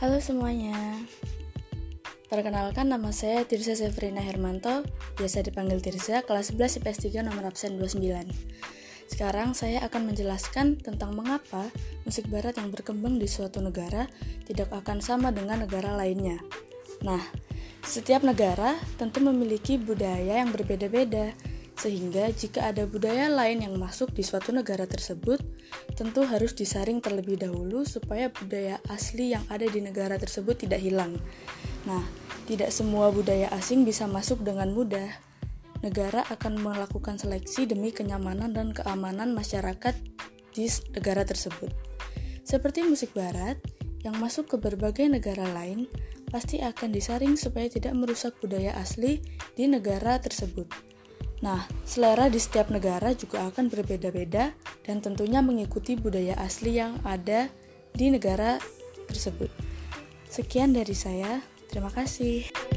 Halo semuanya. Perkenalkan nama saya Tirza Severina Hermanto Biasa dipanggil Tirza, kelas 11 IPS 3 nomor absen 29 Sekarang saya akan menjelaskan tentang mengapa musik barat yang berkembang di suatu negara tidak akan sama dengan negara lainnya. Nah, setiap negara tentu memiliki budaya yang berbeda-beda sehingga jika ada budaya lain yang masuk di suatu negara tersebut, tentu harus disaring terlebih dahulu supaya budaya asli yang ada di negara tersebut tidak hilang. Nah, tidak semua budaya asing bisa masuk dengan mudah. Negara akan melakukan seleksi demi kenyamanan dan keamanan masyarakat di negara tersebut. Seperti musik barat yang masuk ke berbagai negara lain, pasti akan disaring supaya tidak merusak budaya asli di negara tersebut. Nah, selera di setiap negara juga akan berbeda-beda dan tentunya mengikuti budaya asli yang ada di negara tersebut. Sekian dari saya, terima kasih.